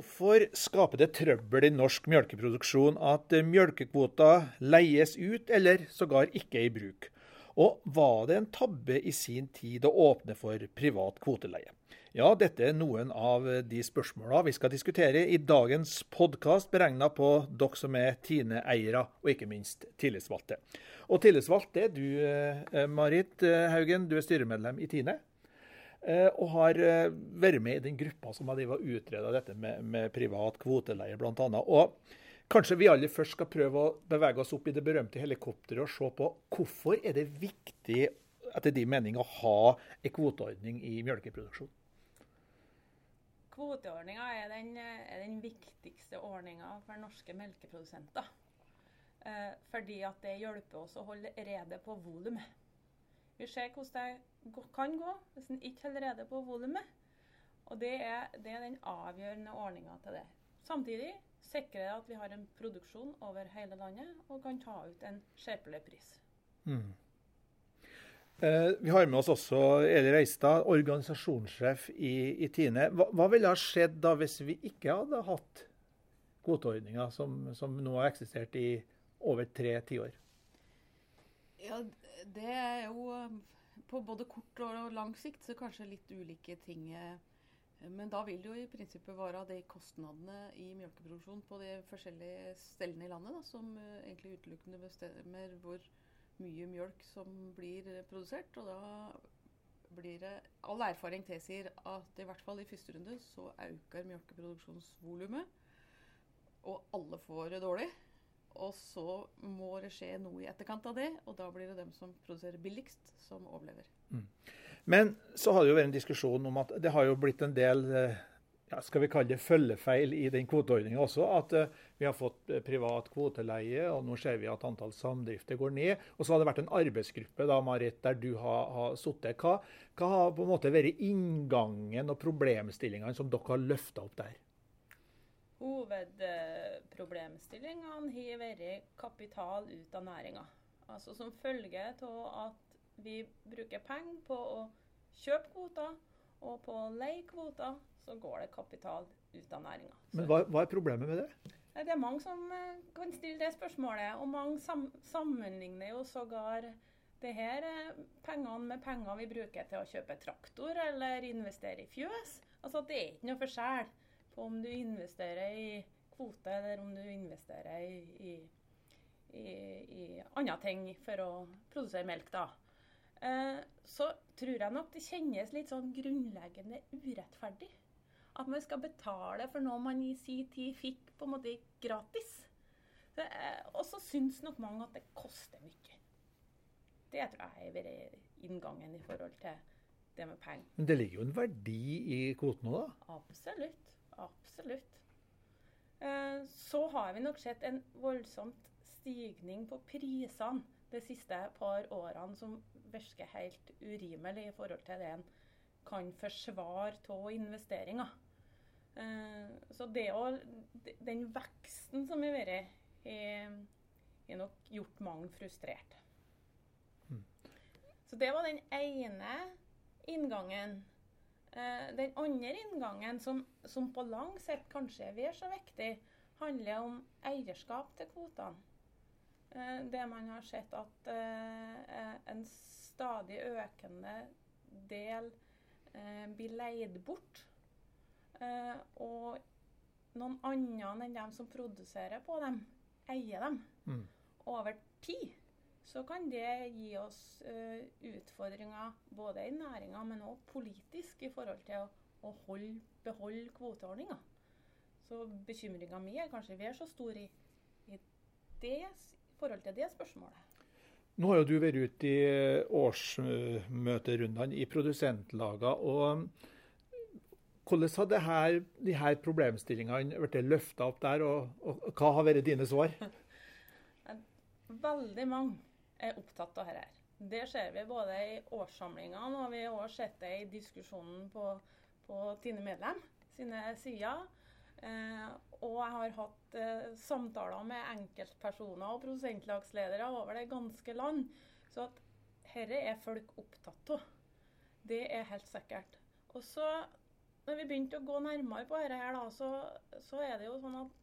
Hvorfor skaper det trøbbel i norsk melkeproduksjon at melkekvoter leies ut, eller sågar ikke er i bruk? Og var det en tabbe i sin tid å åpne for privat kvoteleie? Ja, dette er noen av de spørsmåla vi skal diskutere i dagens podkast, beregna på dere som er Tine-eiere, og ikke minst tillitsvalgte. Og tillitsvalgt er du, eh, Marit Haugen, du er styremedlem i Tine. Eh, og har eh, vært med i den gruppa som har utreda dette med, med, privat kvoteleie, bl.a. Og kanskje vi aller først skal prøve å bevege oss opp i det berømte helikopteret og se på hvorfor er det viktig etter din mening å ha en kvoteordning i melkeproduksjon? Kvoteordninga er, er, den viktigste ordninga for norske melkeprodusenter. Eh, fordi at det hjelper oss å holde rede på volumet. Vi ser hvordan det kan gå hvis en ikke holder rede på volumet. Og det er, det er, den avgjørende ordninga til det. Samtidig sikrer det at vi har en produksjon over hele landet og kan ta ut en skjerpelig pris. Mm. Eh, vi har med oss også Eli Reistad, organisasjonssjef i, i Tine. Hva, hva, ville ha skjedd da hvis vi ikke hadde hatt kvoteordninga som, som nå har eksistert i over tre tiår? Ja, det er jo på både kort og lang sikt så kanskje litt ulike ting. Eh, men da vil det jo i prinsippet være de kostnadene i melkeproduksjon på de forskjellige stedene i landet da, som eh, egentlig utelukkende bestemmer hvor mye mjølk som blir produsert. Og da blir det All erfaring tilsier at i hvert fall i første runde så øker melkeproduksjonsvolumet. Og alle får det dårlig. Og så må det skje noe i etterkant av det, og da blir det dem som produserer billigst, som overlever. Mm. Men så har det jo vært en diskusjon om at det har jo blitt en del eh, ja, skal vi kalle det følgefeil i den kvoteordninga også. At uh, vi har fått uh, privat kvoteleie, og nå ser vi at antall samdrifter går ned. Og så har det vært en arbeidsgruppe da, Marit, der du har, har sittet. Hva, hva, har på en måte vært inngangen og problemstillingene som dere har løfta opp der? Hovedproblemstillingene har vært kapital ut av næringa. Altså som følge av at vi bruker penger på å kjøpe kvoter, og på å leie kvoter, så går det kapital ut av næringa. Men hva, hva, er problemet med det? Det er mange som eh, kan stille det spørsmålet. Og mange sam sammenligner jo sågar det her eh, pengene med penger vi bruker til å kjøpe traktor eller investere i fjøs. Altså Det er ikke noe forskjell om du investerer i kvote, eller om du investerer i, i, i, i andre ting for å produsere melk. da. Eh, så tror jeg nok det kjennes litt sånn grunnleggende urettferdig. At man skal betale for noe man i sin tid fikk på en måte gratis. Eh, og så syns nok mange at det koster mye. Det tror jeg har vært inngangen i forhold til det med penger. Men det ligger jo en verdi i kvoten òg, da? Absolutt. Absolutt. Eh, så har vi nok sett en voldsomt stigning på prisene de siste par årene som virker helt urimelig i forhold til det en kan forsvare av investeringer. Eh, så det å, den veksten som har vært, har nok gjort mange frustrert. Mm. Så det var den ene inngangen den andre inngangen, som, som, på lang sikt kanskje er vel så viktig, handler om eierskap til kvotene. Eh, det man har sett at eh, en stadig økende del blir leid bort. Og noen andre enn dem som produserer på dem, eier dem. Mm. Over tid så kan det gi oss uh, utfordringer både i næringa, men òg politisk i forhold til å, å holde, beholde kvoteordninga. Så bekymringa mi er kanskje vel så stor i, i det forhold til det spørsmålet. Nå har jo du vært ute i årsmøterundene i produsentlagene. og Hvordan har det her, de her problemstillingene blitt løfta opp der, og, og, hva har vært dine svar? Veldig mange er opptatt av dette. Det ser vi både i årssamlingene og vi har også sett det i diskusjonen på, på Tine Medlem sine sider. Eh, og jeg har hatt eh, samtaler med enkeltpersoner og prosentlagsledere over det ganske land. Så at dette er folk opptatt av. Det er helt sikkert. Og så når vi begynte å gå nærmere på dette, her, da, så, så er det jo sånn at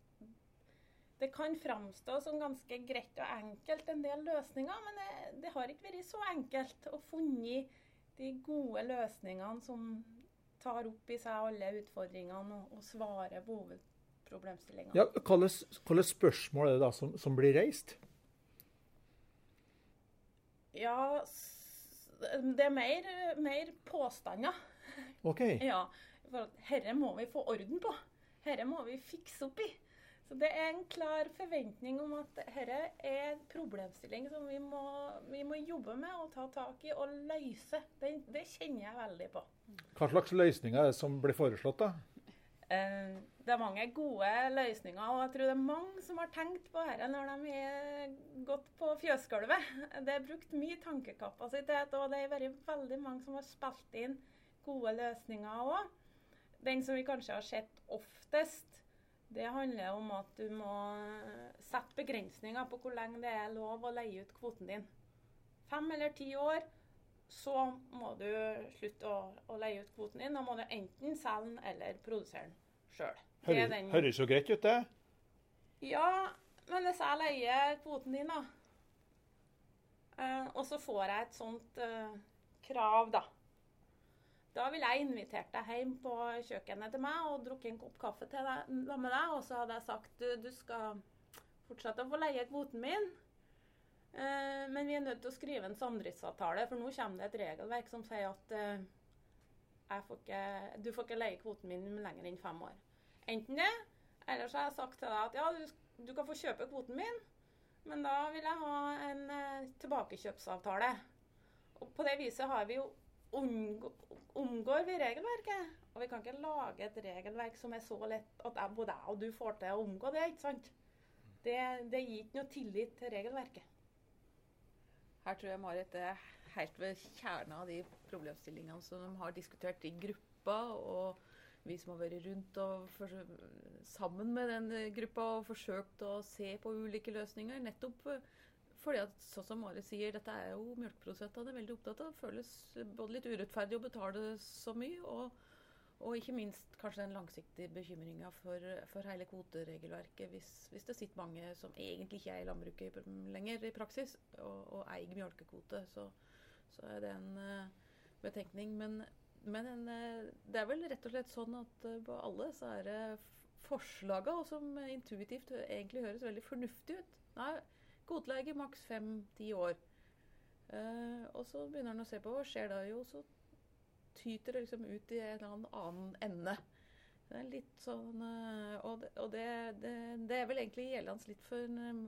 det kan framstå som ganske greit og enkelt en del løsninger, men det, det har ikke vært så enkelt å funne de gode løsningene som tar opp i seg alle utfordringene og, og svarer på hovedproblemstillingene. Ja, Hvilke spørsmål er det da som, som blir reist? Ja, det er mer, mer påstander. Ok. Ja, for Dette må vi få orden på. Dette må vi fikse opp i. Så Det er en klar forventning om at dette er en problemstilling som vi må, vi må, jobbe med og ta tak i og løse. Det, det, kjenner jeg veldig på. Hva slags løsninger er det som blir foreslått? da? Eh, det er mange gode løsninger, og jeg tror det er mange som har tenkt på dette når de har gått på fjøsgulvet. Det er brukt mye tankekapasitet, og det er veldig mange som har spilt inn gode løsninger òg. Den som vi kanskje har sett oftest, det handler om at du må sette begrensninger på hvor lenge det er lov å leie ut kvoten din. Fem eller ti år, så må du slutte å, å leie ut kvoten din. Da må du enten selge den eller produsere den sjøl. Høres, jo greit ut, det. Ja, men hvis jeg leier kvoten din, da, uh, og så får jeg et sånt uh, krav, da da ville jeg invitert deg hjem på kjøkkenet til meg og drukket en kopp kaffe til deg, med deg. Og så hadde jeg sagt du, du skal fortsette å få leie kvoten min. Eh, men vi er nødt til å skrive en samdriftsavtale, for nå kommer det et regelverk som sier at eh, får ikke, du får ikke leie kvoten min lenger enn fem år. Enten det, eller så har jeg sagt til deg at ja, du, du kan få kjøpe kvoten min, men da vil jeg ha en eh, tilbakekjøpsavtale. Og på det viset har vi jo omgår vi regelverket. Og vi kan ikke lage et regelverk som er så lett at jeg, både jeg og du får til å omgå det. ikke sant? Det, det gir ikke noe tillit til regelverket. Her tror jeg Marit er helt ved kjernen av de problemstillingene som de har diskutert i gruppa. og vi som har vært rundt og sammen med den gruppa og forsøkt å se på ulike løsninger. Nettopp fordi at, sånn som Mari sier, dette er jo melkeprodusentene veldig opptatt av. Det føles både litt urettferdig å betale så mye, og, og ikke minst kanskje den langsiktige bekymringa for, for, hele kvoteregelverket. Hvis, hvis, det sitter mange som egentlig ikke er i landbruket lenger i praksis, og, og eier melkekvote, så, så, er det en uh, betenkning. Men, men en, uh, det er vel rett og slett sånn at uh, på alle så er det forslaga, som intuitivt egentlig høres veldig fornuftig ut. Nei, Kvotelege maks fem-ti år. Uh, og så begynner han å se på hva skjer da. Jo, så tyter det liksom ut i en eller annen ende. Det er litt sånn uh, Og, det, og det, det, det, er vel egentlig gjeldende litt for um,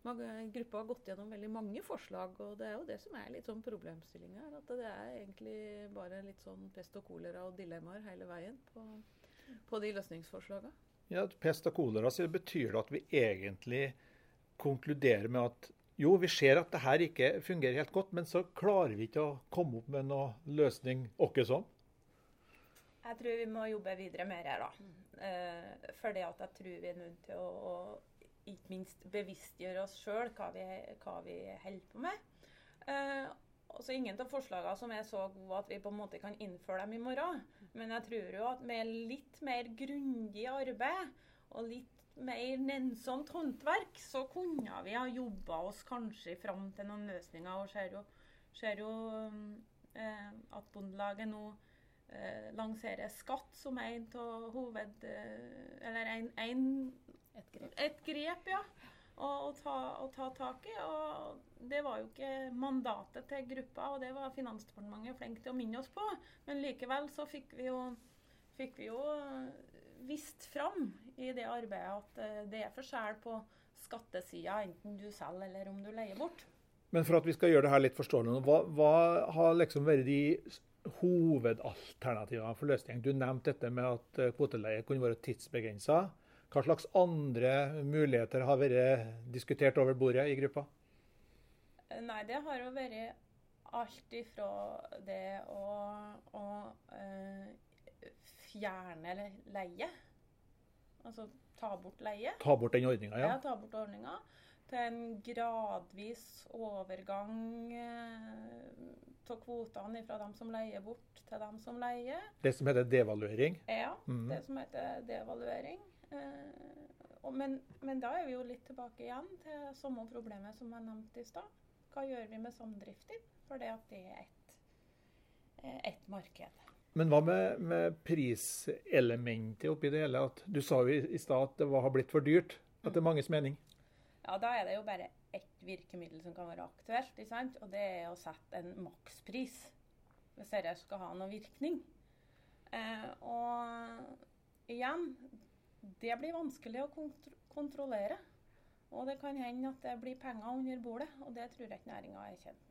Gruppa har gått gjennom veldig mange forslag, og det er jo det som er litt sånn problemstillinga. At det er egentlig bare litt sånn pest og kolera og dilemmaer hele veien på, på de løsningsforslaga. Ja, pest og kolera, så betyr det at vi egentlig konkludere med at jo, vi ser at det her ikke fungerer helt godt, men så klarer vi ikke å komme opp med noen løsning åkke sånn? Jeg tror vi må jobbe videre mer her, da. Eh, fordi at jeg tror vi er nødt til å ikke minst bevisstgjøre oss sjøl hva, hva, vi holder på med. Eh, også ingen av forslagene som er så gode at vi på en måte kan innføre dem i morgen. Men jeg tror jo at med litt mer grundig arbeid og litt mer nennsomt håndverk, så kunne vi ha jobba oss kanskje fram til noen løsninger. Og ser jo, ser jo eh, at Bondelaget nå eh, lanserer skatt som en av hoved... Eh, eller en, en, et, grep. et grep, ja. Å, å, ta, å, ta, tak i. Og det var jo ikke mandatet til gruppa, og det var Finansdepartementet flink til å minne oss på. Men likevel så fikk vi jo, fikk vi jo vist fram i det arbeidet at eh, det er forskjell på skattesida, enten du selger eller om du leier bort. Men for at vi skal gjøre det her litt forståelig, hva, hva har liksom vært de hovedalternativene for løsning? Du nevnte dette med at eh, kvoteleie kunne være tidsbegrensa. Hva slags andre muligheter har vært diskutert over bordet i gruppa? Eh, nei, det har jo vært alt ifra det å, å øh, fjerne leie. Altså ta bort leie. Ta bort den ordninga, ja. ja. Ta bort ordninga. Til en gradvis overgang eh, av kvotene fra dem som leier bort, til dem som leier. Det som heter devaluering? Ja, Mhm. det som heter devaluering. Eh, og men, men da er vi jo litt tilbake igjen til samme problemet som jeg nevnte i stad. Hva gjør vi med samdrifter? For det at det er et, eh, et marked. Men hva med, med priselementet oppi det hele? At du sa jo i, i stad at det var, har blitt for dyrt, etter manges mening. Ja, da er det jo bare ett virkemiddel som kan være aktuelt, ikke sant? og det er å sette en makspris. Hvis dette skal ha noen virkning. Eh, og igjen, det blir vanskelig å kontro kontrollere. Og det kan hende at det blir penger under bordet, og det tror jeg ikke næringa er kjent.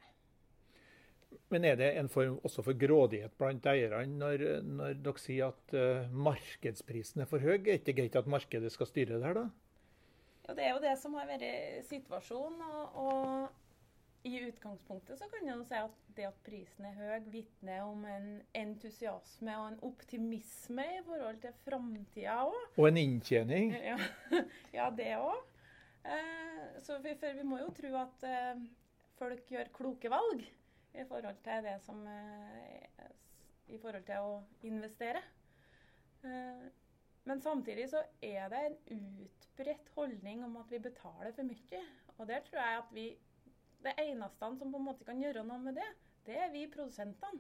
Men er det en form også for grådighet blant eierne når, når dere sier at uh, markedsprisen er for høy? Er det ikke greit at markedet skal styre det her, da? Ja, Det er jo det som har vært situasjonen. Og, og i utgangspunktet så kan jeg jo si at det at prisen er høy, vitner om en entusiasme og en optimisme i forhold til framtida òg. Og en inntjening? Ja, ja, det òg. Eh, så vi, for vi må jo tro at eh, folk gjør kloke valg i forhold til det som eh, I forhold til å investere. Eh, men samtidig så er det en utbredt holdning om at vi betaler for mye. Og der tror jeg at vi Det eneste som på en måte kan gjøre noe med det, det er vi produsentene.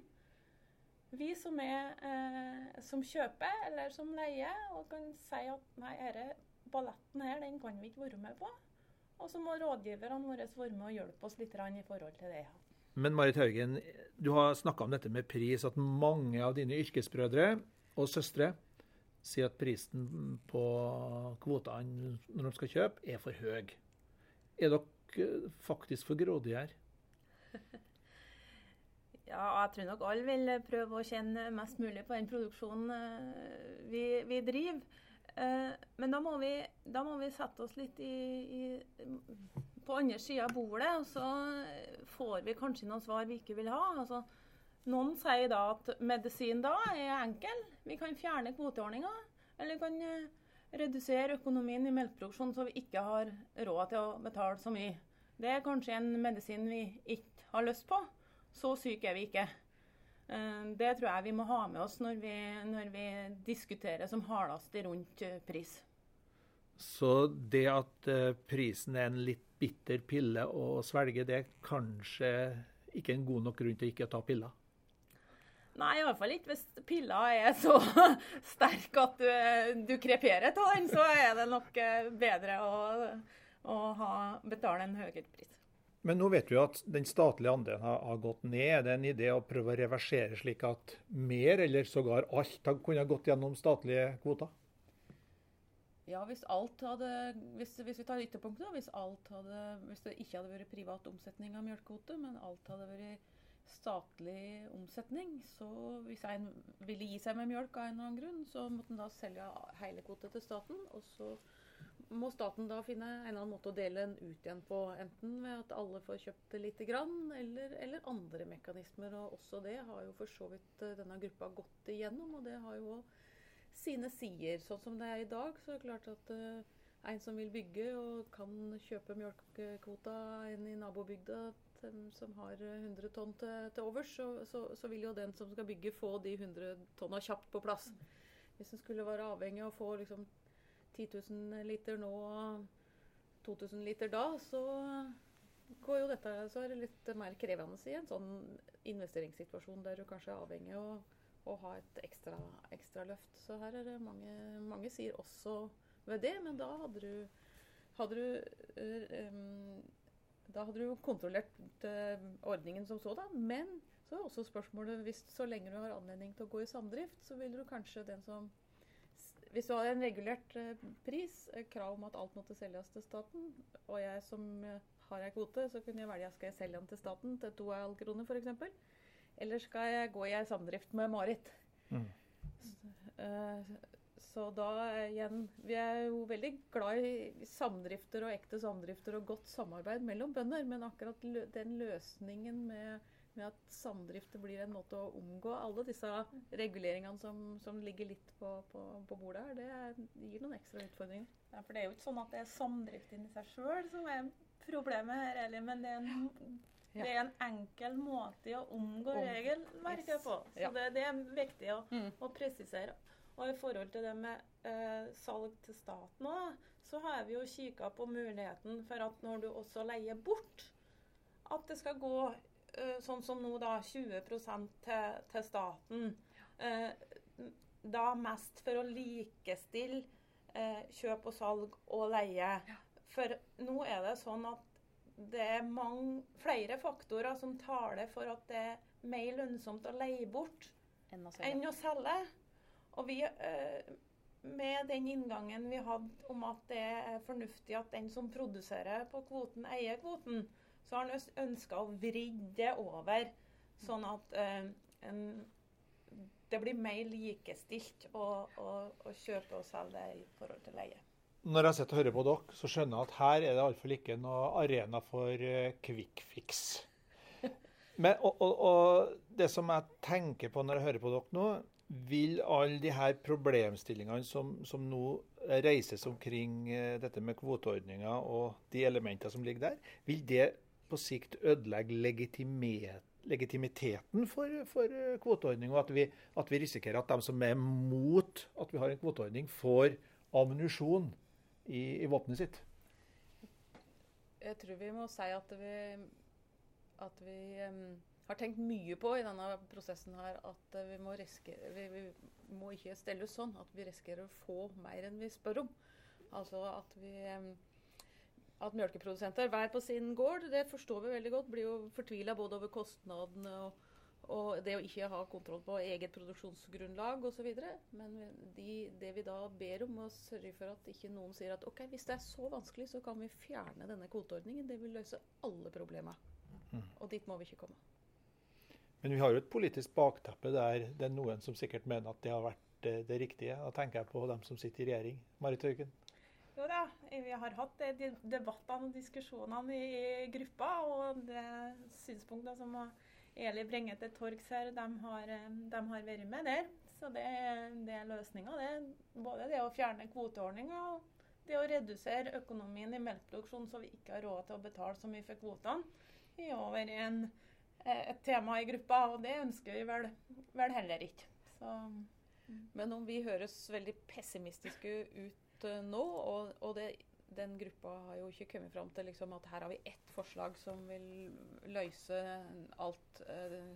Vi som, er, eh, som kjøper eller som leier, og kan si at nei, denne balletten her, den kan vi ikke være med på. Og så må rådgiverne våre være med og hjelpe oss litt i forhold til det. Men Marit Haugen, du har snakka om dette med pris, at mange av dine yrkesbrødre og -søstre sier at prisen på kvotene når de skal kjøpe, er for høy. Er dere faktisk for grådige her? Ja, jeg tror nok alle vil prøve å tjene mest mulig på den produksjonen eh, vi, vi driver. Eh, Men da må, vi, da må vi sette oss litt i, i, på andre sida av bordet, og så får vi kanskje noen svar vi ikke vil ha. Altså, noen sier da at medisin da er enkel. Vi kan fjerne kvoteordninga. Eller vi kan eh, redusere økonomien i melkeproduksjonen så vi ikke har råd til å betale så mye. Det er kanskje en medisin vi ikke har lyst på. Så syke er vi ikke. Eh, Det tror jeg vi må ha med oss når vi, når vi diskuterer som hardest rundt eh, pris. Så det at prisen er en litt bitter pille å svelge, det er kanskje ikke en god nok grunn til ikke å ta piller. Nei, i hvert fall ikke hvis pilla er så sterk at du, du kreperer av den. Så er det nok eh, bedre å, å ha, betale en høyere pris. Men nå vet vi at den statlige andelen har, har gått ned. Er det en idé å prøve å reversere slik at mer, eller sågar alt, har kunne ha gått gjennom statlige kvoter? Ja, hvis alt hadde Hvis, hvis vi tar ytterpunktet, da, hvis, alt hadde, hvis det ikke hadde vært privat omsetning av melkekvote, men alt hadde vært statlig omsetning, så hvis en ville gi seg med mjølk av en eller annen grunn, så måtte en da selge hele kvote til staten. Og så må staten da finne en eller annen måte å dele den ut igjen på. Enten ved at alle får kjøpt det lite grann, eller, eller andre mekanismer. Og også det har jo for så vidt eh, denne gruppa gått igjennom, og det har jo også sine sider. Sånn som det er i dag, så er det klart at eh, en som vil bygge og kan kjøpe mjølkekvota en i nabobygda til, som har eh, 100 tonn til, til overs, så, så, så vil jo den som skal bygge, få de 100 tonna kjapt på plass. Hvis en skulle være avhengig av å få liksom 10 000 liter nå og 2000 liter da, så går jo dette så er det litt mer krevende i en sånn investeringssituasjon der du kanskje er avhengig av å, ha et ekstra, ekstra løft. Så her er det mange, mange sier også ved det, men da hadde du, hadde du um, da hadde du kontrollert uh, ordningen som sådan. Men så er også spørsmålet hvis så lenge du har anledning til å gå i samdrift, så vil du kanskje den som Hvis du har en regulert uh, pris, krav om at alt måtte selges til staten, og jeg som har ei kvote, så kunne jeg velge skal jeg selge den til staten til 2,5 kroner f.eks. Eller skal jeg gå i ei samdrift med Marit? Mm. Eh, så da igjen Vi er jo veldig glad i samdrifter og ekte samdrifter og godt samarbeid mellom bønder, men akkurat lø den løsningen med, med at samdrifter blir en måte å omgå alle disse reguleringene som, som ligger litt på, på, på bordet her, det er, gir noen ekstra utfordringer. Ja, for det er jo ikke sånn at det er samdriften i seg sjøl som er problemet her, eller, men det er en Ja. Det er en enkel måte å omgå Om. regelverket yes. på. Så ja. det, det, er viktig å, mm. å, presisere. Og i forhold til det med eh, salg til staten òg, så har vi jo kikka på muligheten for at når du også leier bort, at det skal gå eh, sånn som nå, da, 20 til, til staten. Eh, da mest for å likestille eh, kjøp og salg og leie. For nå er det sånn at det er mange, flere faktorer som taler for at det er mer lønnsomt å leie bort enn å selge. Enn å selge. Og vi, eh, med den inngangen vi hadde om at det er fornuftig at den som produserer på kvoten, eier kvoten, så har han ønska å vri det over, sånn at eh, en, det blir mer likestilt å, å, å kjøpe og selge i forhold til leie når jeg sitter og hører på dere, så skjønner jeg at her er det iallfall ikke noe arena for uh, quick fix. Men, og, og, og, det som jeg tenker på når jeg hører på dere nå, vil alle de her problemstillingene som, som nå reises omkring uh, dette med kvoteordninger og de elementene som ligger der, vil det på sikt ødelegge legitimiteten for, for uh, kvoteordning, og at vi, at vi risikerer at de som er mot at vi har en kvoteordning, får ammunisjon i, i våpenet sitt? Jeg tror vi må si at vi, at vi um, har tenkt mye på i denne prosessen her at vi må, risikere, vi, vi må ikke stelle oss sånn at vi risikerer å få mer enn vi spør om. Altså at vi um, at melkeprodusenter hver på sin gård, det forstår vi veldig godt. Blir jo fortvila både over kostnadene og og det å ikke ha kontroll på eget produksjonsgrunnlag osv. Men de, det vi da ber om, å sørge for at ikke noen sier at ok, hvis det er så vanskelig, så kan vi fjerne denne kvoteordningen. Det vil løse alle problemer. Mm. Og dit må vi ikke komme. Men vi har jo et politisk bakteppe der det er noen som sikkert mener at det har vært det, det riktige. Da tenker jeg på dem som sitter i regjering. Marit Haugen? Jo da, vi har hatt de debattene og diskusjonene i gruppa, og det synspunktet som har Eli Brenge til torgs her, de har, eh, de har, vært med der. Så det, det er løsninga, det. Både det å fjerne kvoteordninga og det å redusere økonomien i melkeproduksjonen så vi ikke har råd til å betale så mye for kvotene, er over en, eh, et tema i gruppa. Og det ønsker vi vel, vel heller ikke. Så. Mm. Men om vi høres veldig pessimistiske ut uh, nå, og, og det den gruppa har jo ikke kommet fram til liksom, at her har vi ett forslag som vil løse alt. Eh,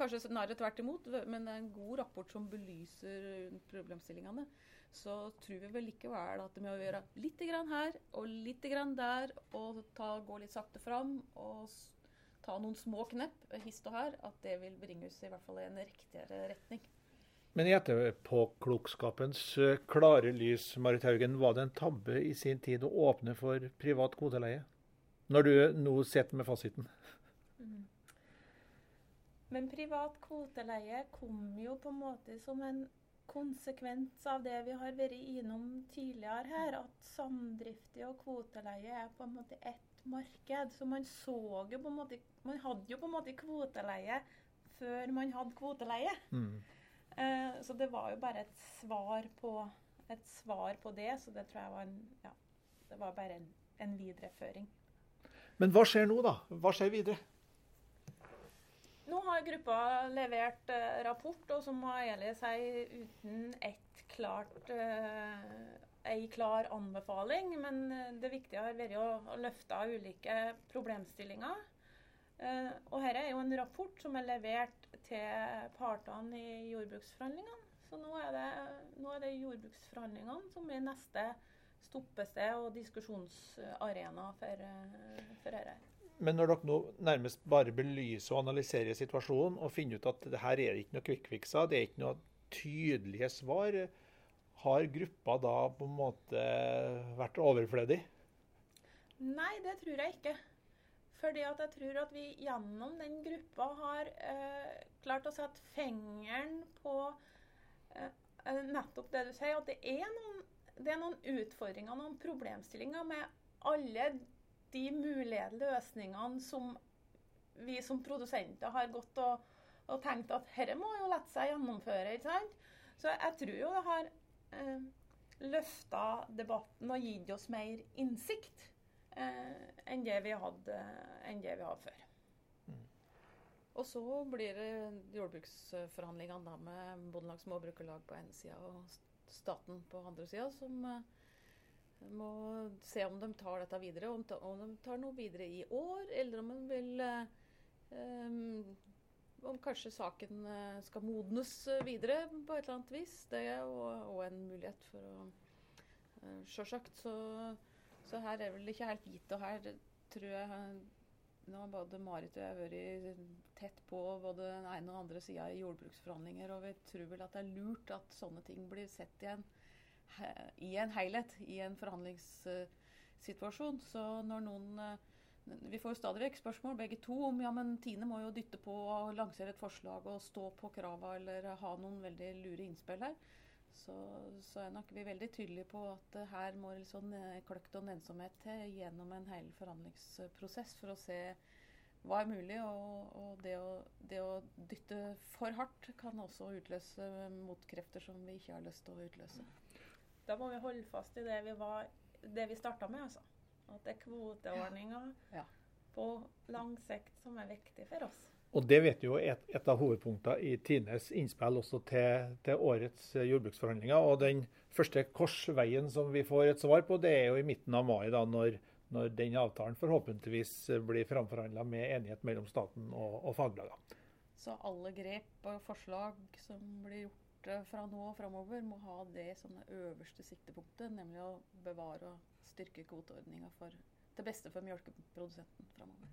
kanskje snarere tvert imot, men det er en god rapport som belyser problemstillingene. Så tror vi vel likevel at det med å gjøre litt her og litt der, og ta, gå litt sakte fram og ta noen små knepp hist og her, at det vil bringe oss i hvert fall i en riktigere retning. Men i etterpåklokskapens eh, klare lys, Marit Haugen, var det en tabbe i sin tid å åpne for privat kvoteleie? Når du nå sitter med fasiten. Mm. Men privat kvoteleie kom jo på en måte som en konsekvens av det vi har vært innom tidligere her, at samdriftig og kvoteleie er på en måte ett marked. Så man så jo på en måte Man hadde jo på en måte kvoteleie før man hadde kvoteleie. Mm. Eh, så det var jo bare et svar på, et svar på det. Så det tror jeg var en Ja, det var bare en, en videreføring. Men hva skjer nå, da? Hva skjer videre? Nå har gruppa levert eh, rapport, og som Eli sier, uten ett klart eh, ei klar anbefaling. Men eh, det viktige har vært å, å løfte ulike problemstillinger. Eh, og dette er jo en rapport som er levert til partene i jordbruksforhandlingene. Så nå er, det, nå er det jordbruksforhandlingene som er neste stoppested og diskusjonsarena for, eh, for dette. Men når dere nå nærmest bare belyser og analyserer situasjonen og finner ut at det her er ikke noe kvikkfikser, det er ikke noe tydelige svar, har gruppa da på en måte vært overflødig? Nei, det tror jeg ikke. Fordi at jeg tror at vi gjennom den gruppa har eh, klart å sette fingeren på eh, nettopp det du sier, at det er, noen, det er noen utfordringer, noen problemstillinger med alle de mulige løsningene som vi som produsenter har gått og, og tenkt at dette må jo lette seg gjennomføre. ikke sant? Så jeg tror jo det har eh, løfta debatten og gitt oss mer innsikt. Eh, enn det vi hadde, enn det vi hadde før. Og så blir det jordbruksforhandlingene da med Bondelag Småbrukerlag på ene sida og staten på andre sida, som uh, må se om de tar dette videre. Om, om, de tar noe videre i år, eller om de vil um, om kanskje saken skal modnes videre på et eller annet vis. Det er jo en mulighet for å Sjølsagt. Så, så, her er vel ikke helt gitt. Og her tror jeg nå har både Marit og jeg vært tett på både den ene og den andre sida i jordbruksforhandlinger, og vi tror vel at det er lurt at sånne ting blir sett i en, i en helhet i en forhandlingssituasjon. Så når noen Vi får jo stadig vekk spørsmål begge to om ja, men Tine må jo dytte på og lansere et forslag og stå på krava eller ha noen veldig lure innspill her. Så, så, er nok vi veldig tydelige på at her må liksom kløkt og nensomhet til gjennom en hel forhandlingsprosess for å se hva er mulig. Og, og det, å, det, å, dytte for hardt kan også utløse motkrefter som vi ikke har lyst til å utløse. Da må vi holde fast i det vi, var, det vi starta med, altså. At det er kvoteordninga ja. Ja. på lang sikt som er viktig for oss. Og det vet jo et, et av hovedpunktene i Tines innspill også til, til, årets jordbruksforhandlinger. Og den første korsveien som vi får et svar på, det er jo i midten av mai, da, når, når den avtalen forhåpentligvis blir framforhandla med enighet mellom staten og, og faglagene. Så alle grep og forslag som blir gjort eh, fra nå og framover, må ha det som det øverste siktepunktet, nemlig å bevare og styrke kvoteordninga til beste for melkeprodusenten framover.